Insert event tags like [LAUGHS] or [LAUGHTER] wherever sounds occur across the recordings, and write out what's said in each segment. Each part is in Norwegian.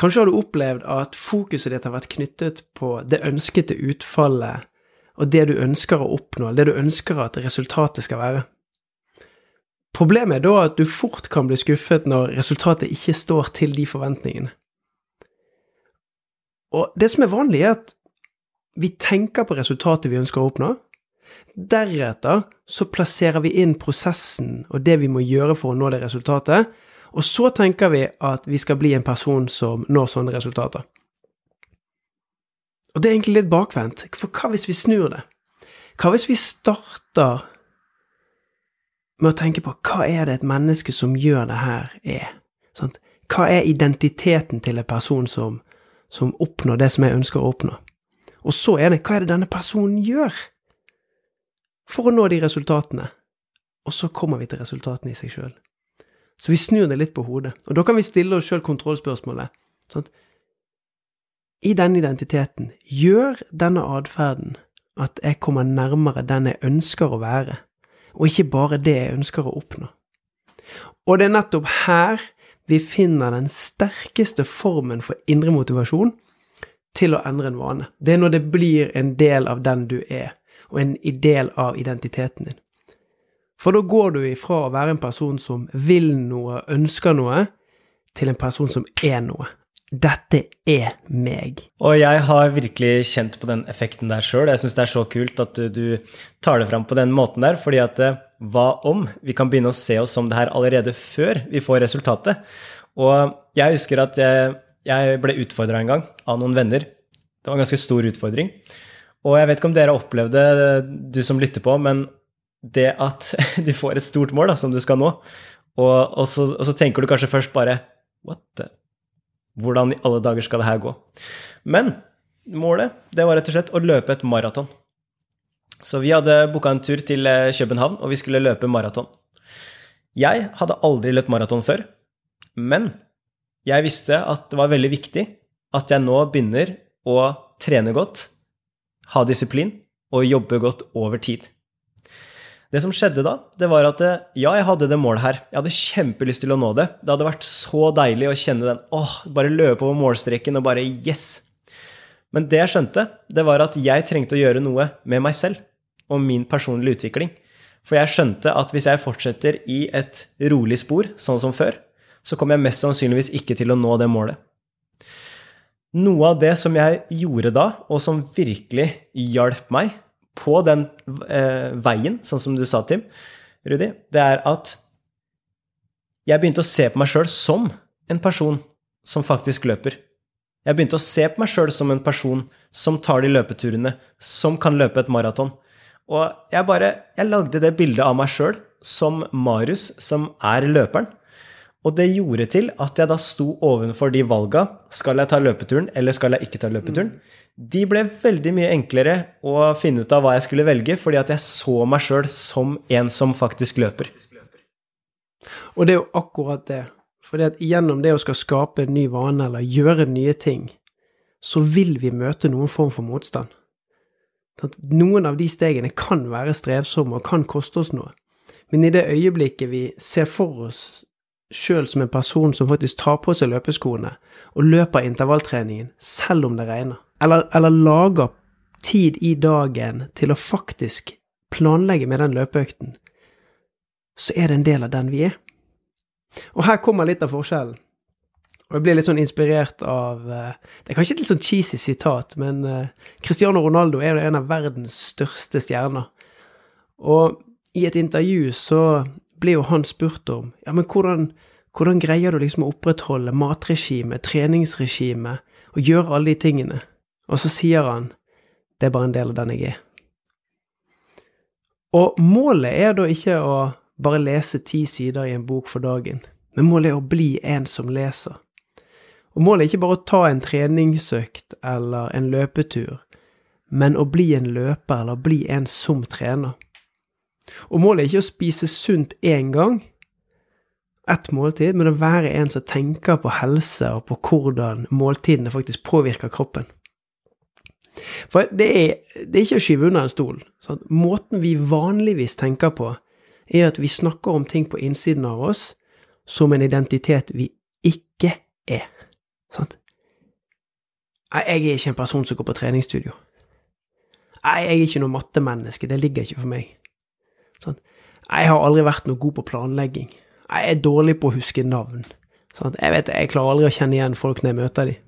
kanskje har du opplevd at fokuset ditt har vært knyttet på det ønskede utfallet og det du ønsker å oppnå, det du ønsker at resultatet skal være. Problemet er da at du fort kan bli skuffet når resultatet ikke står til de forventningene. Og det som er vanlig, er at vi tenker på resultatet vi ønsker å oppnå. Deretter så plasserer vi inn prosessen og det vi må gjøre for å nå det resultatet, og så tenker vi at vi skal bli en person som når sånne resultater. Og det er egentlig litt bakvendt, for hva hvis vi snur det? Hva hvis vi starter med å tenke på hva er det et menneske som gjør det her, er? Sant? Hva er identiteten til en person som, som oppnår det som jeg ønsker å oppnå? Og så er det hva er det denne personen gjør for å nå de resultatene? Og så kommer vi til resultatene i seg sjøl. Så vi snur det litt på hodet. Og da kan vi stille oss sjøl kontrollspørsmålet. Sånn. I denne identiteten, gjør denne atferden at jeg kommer nærmere den jeg ønsker å være? og ikke bare det jeg ønsker å oppnå. Og det er nettopp her vi finner den sterkeste formen for indre motivasjon til å endre en vane. Det er når det blir en del av den du er, og en del av identiteten din. For da går du ifra å være en person som vil noe, ønsker noe, til en person som er noe. Dette er meg. Og jeg har virkelig kjent på den effekten der sjøl. Jeg syns det er så kult at du, du, tar det fram på den måten der, fordi at eh, hva om vi kan begynne å se oss som det her allerede før vi får resultatet? Og jeg husker at jeg, jeg ble utfordra en gang av noen venner. Det var en ganske stor utfordring. Og jeg vet ikke om dere opplevde du som lytter på, men det at [LAUGHS] du får et stort mål da, som du skal nå, og, og, så, og så tenker du kanskje først bare What the hvordan i alle dager skal det her gå? Men målet det var rett og slett å løpe et maraton. Så vi hadde booka en tur til eh, København, og vi skulle løpe maraton. Jeg hadde aldri løpt maraton før, men jeg visste at det var veldig viktig at jeg nå begynner å trene godt, ha disiplin og jobbe godt over tid. Det som skjedde da, det var at eh, ja, jeg hadde det målet her. Jeg hadde kjempelyst til å nå det. Det hadde vært så deilig å kjenne den åh, bare løpe over målstreken og bare yes. Men det jeg skjønte, det var at jeg trengte å gjøre noe med meg selv og min personlige utvikling. For jeg skjønte at hvis jeg fortsetter i et rolig spor, sånn som før, så kommer jeg mest sannsynligvis ikke til å nå det målet. Noe av det som jeg gjorde da, og som virkelig hjalp meg, på den eh, veien, sånn som du sa, Tim, Rudi, det er at jeg begynte å se på meg sjøl som en person som faktisk løper. Jeg begynte å se på meg sjøl som en person som tar de løpeturene, som kan løpe et maraton. Og jeg bare Jeg lagde det bildet av meg sjøl som Marius, som er løperen. Og det gjorde til at jeg da sto ovenfor de valga. Skal jeg ta løpeturen, eller skal jeg ikke ta løpeturen? Mm. De ble veldig mye enklere å finne ut av hva jeg skulle velge, fordi at jeg så meg sjøl som en som faktisk løper. Og det er jo akkurat det. For gjennom det å skal skape en ny vane eller gjøre nye ting, så vil vi møte noen form for motstand. At noen av de stegene kan være strevsomme og kan koste oss noe. Men i det øyeblikket vi ser for oss sjøl som en person som faktisk tar på seg løpeskoene og løper intervalltreningen selv om det regner, eller, eller lager tid i dagen til å faktisk planlegge med den løpeøkten, så er det en del av den vi er. Og her kommer litt av forskjellen. Og jeg blir litt sånn inspirert av eh, Det er kanskje et litt sånn cheesy sitat, men eh, Cristiano Ronaldo er jo en av verdens største stjerner. Og i et intervju så ble jo han spurt om ja, men hvordan, hvordan greier du liksom å opprettholde matregime, treningsregime, og gjøre alle de tingene? Og så sier han det er bare en del av den jeg er. Og målet er da ikke å bare lese ti sider i en bok for dagen, men målet er å bli en som leser. Og målet er ikke bare å ta en treningsøkt eller en løpetur, men å bli en løper eller bli en som trener. Og målet er ikke å spise sunt én gang, ett måltid, men å være en som tenker på helse og på hvordan måltidene faktisk påvirker kroppen. For det er, det er ikke å skyve under en stol. Sant? Måten vi vanligvis tenker på, er at vi snakker om ting på innsiden av oss som en identitet vi ikke er. Sant? Nei, jeg er ikke en person som går på treningsstudio. Nei, jeg er ikke noe mattemenneske, det ligger ikke for meg. Sant? Jeg har aldri vært noe god på planlegging. Jeg er dårlig på å huske navn. Sånn. Jeg vet, jeg klarer aldri å kjenne igjen folk når jeg møter dem.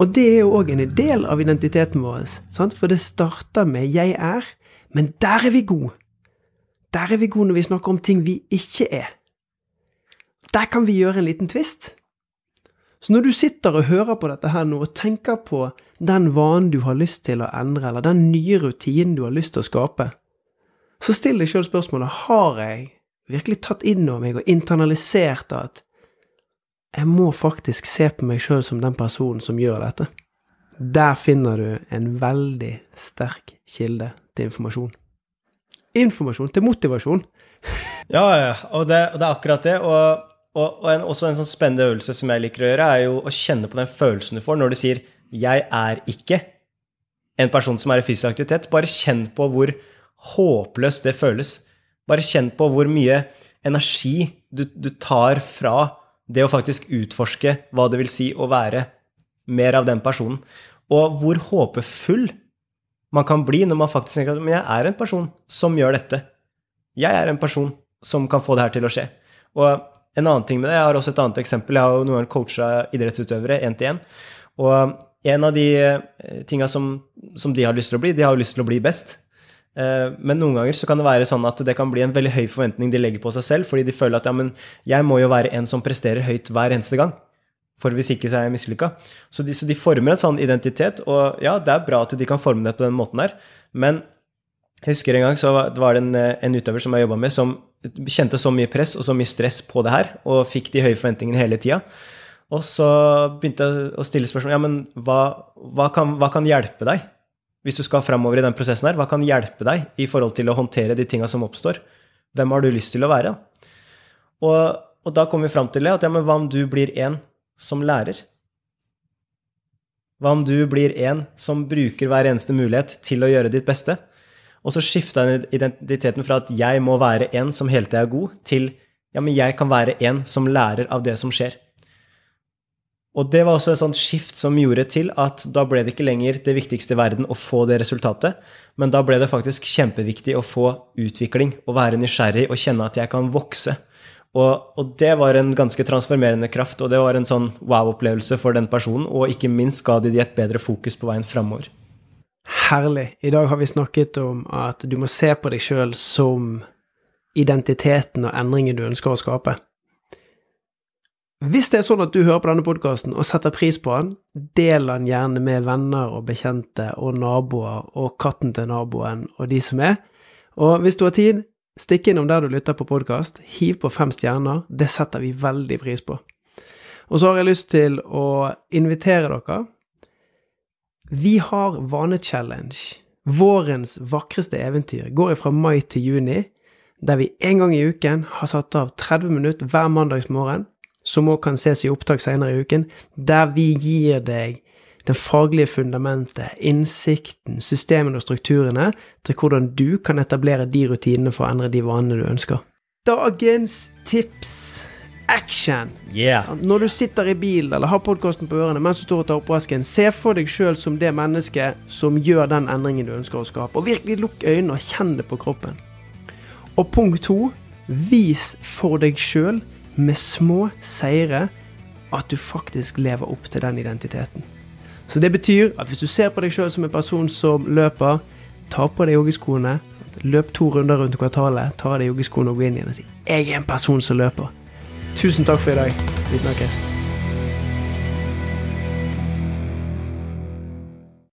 Og det er jo òg en del av identiteten vår, sant? for det starter med 'jeg er', men der er vi gode. Der er vi gode når vi snakker om ting vi ikke er. Der kan vi gjøre en liten twist. Så når du sitter og hører på dette her nå og tenker på den vanen du har lyst til å endre, eller den nye rutinen du har lyst til å skape, så still deg sjøl spørsmålet har jeg virkelig tatt inn over meg og internalisert at jeg må faktisk se på meg sjøl som den personen som gjør dette. Der finner du en veldig sterk kilde til informasjon. Informasjon til motivasjon. [LAUGHS] ja, ja, og det, det er akkurat det. Og, og, og en, også en sånn spennende øvelse som jeg liker å gjøre, er jo å kjenne på den følelsen du får når du sier 'jeg er ikke' en person som er i fysisk aktivitet. Bare kjenn på hvor håpløst det føles. Bare kjenn på hvor mye energi du, du, tar fra det å faktisk utforske hva det vil si å være mer av den personen. Og hvor håpefull man kan bli når man faktisk tenker at jeg er en person som gjør dette. Jeg er en person som kan få det her til å skje. Og en annen ting med det, jeg har også et annet eksempel. Jeg har jo noen coacha idrettsutøvere én til én. Og en av de eh, tinga som, som de har lyst til å bli, de har jo lyst til å bli best. Eh, men noen ganger så kan det være sånn at det kan bli en veldig høy forventning de legger på seg selv, fordi de føler at ja, men jeg må jo være en som presterer høyt hver eneste gang. For hvis ikke så er jeg mislykka. Så, så, de former en sånn identitet, og ja, det er bra at de kan forme det på den måten der, men jeg husker en gang så var det en, en utøver som jeg jobba med, som kjente så mye press og så mye stress på det her, og fikk de høye forventningene hele tida. Og så begynte jeg å stille spørsmål ja, men hva, hva, kan, hva kan hjelpe deg? Hvis du skal framover i den prosessen her, hva kan hjelpe deg i forhold til å håndtere de tinga som oppstår? Hvem har du lyst til å være? Og, og da kommer vi fram til det at ja, men hva om du blir en som lærer? Hva om du blir en som bruker hver eneste mulighet til å gjøre ditt beste? Og så skifta identiteten fra at jeg må være en som hele tida er god, til ja, men jeg kan være en som lærer av det som skjer. Og det var også et sånt skift som gjorde til at da ble det ikke lenger det viktigste i verden å få det resultatet, men da ble det faktisk kjempeviktig å få utvikling å være nysgjerrig og kjenne at jeg kan vokse. Og, og det var en ganske transformerende kraft, og det var en sånn wow-opplevelse for den personen, og ikke minst ga de de et bedre fokus på veien framover. Herlig. I dag har vi snakket om at du må se på deg sjøl som identiteten og endringen du ønsker å skape. Hvis det er sånn at du hører på denne podkasten og setter pris på den, del den gjerne med venner og bekjente og naboer og katten til naboen og de som er. Og hvis du har tid, stikk innom der du lytter på podkast, hiv på fem stjerner, det setter vi veldig pris på. Og så har jeg lyst til å invitere dere. Vi har Vanechallenge. Vårens vakreste eventyr går fra mai til juni, der vi en gang i uken har satt av 30 minutter hver mandagsmorgen som òg kan ses i opptak senere i uken, der vi gir deg det faglige fundamentet, innsikten, systemene og strukturene til hvordan du kan etablere de rutinene for å endre de vanene du ønsker. Dagens tips action. Yeah. Når du sitter i bilen eller har podkasten på ørene mens du står og tar oppvasken, se for deg sjøl som det mennesket som gjør den endringen du ønsker å skape. Og virkelig lukk øynene og kjenn det på kroppen. Og punkt to vis for deg sjøl med små seire at du faktisk lever opp til den identiteten. Så det betyr at hvis du ser på deg sjøl som en person som løper, ta på deg joggeskoene, løp to runder rundt kvartalet, ta av deg joggeskoene og gå inn igjen og si 'Jeg er en person som løper'. Tusen takk for i dag. Vi snakkes.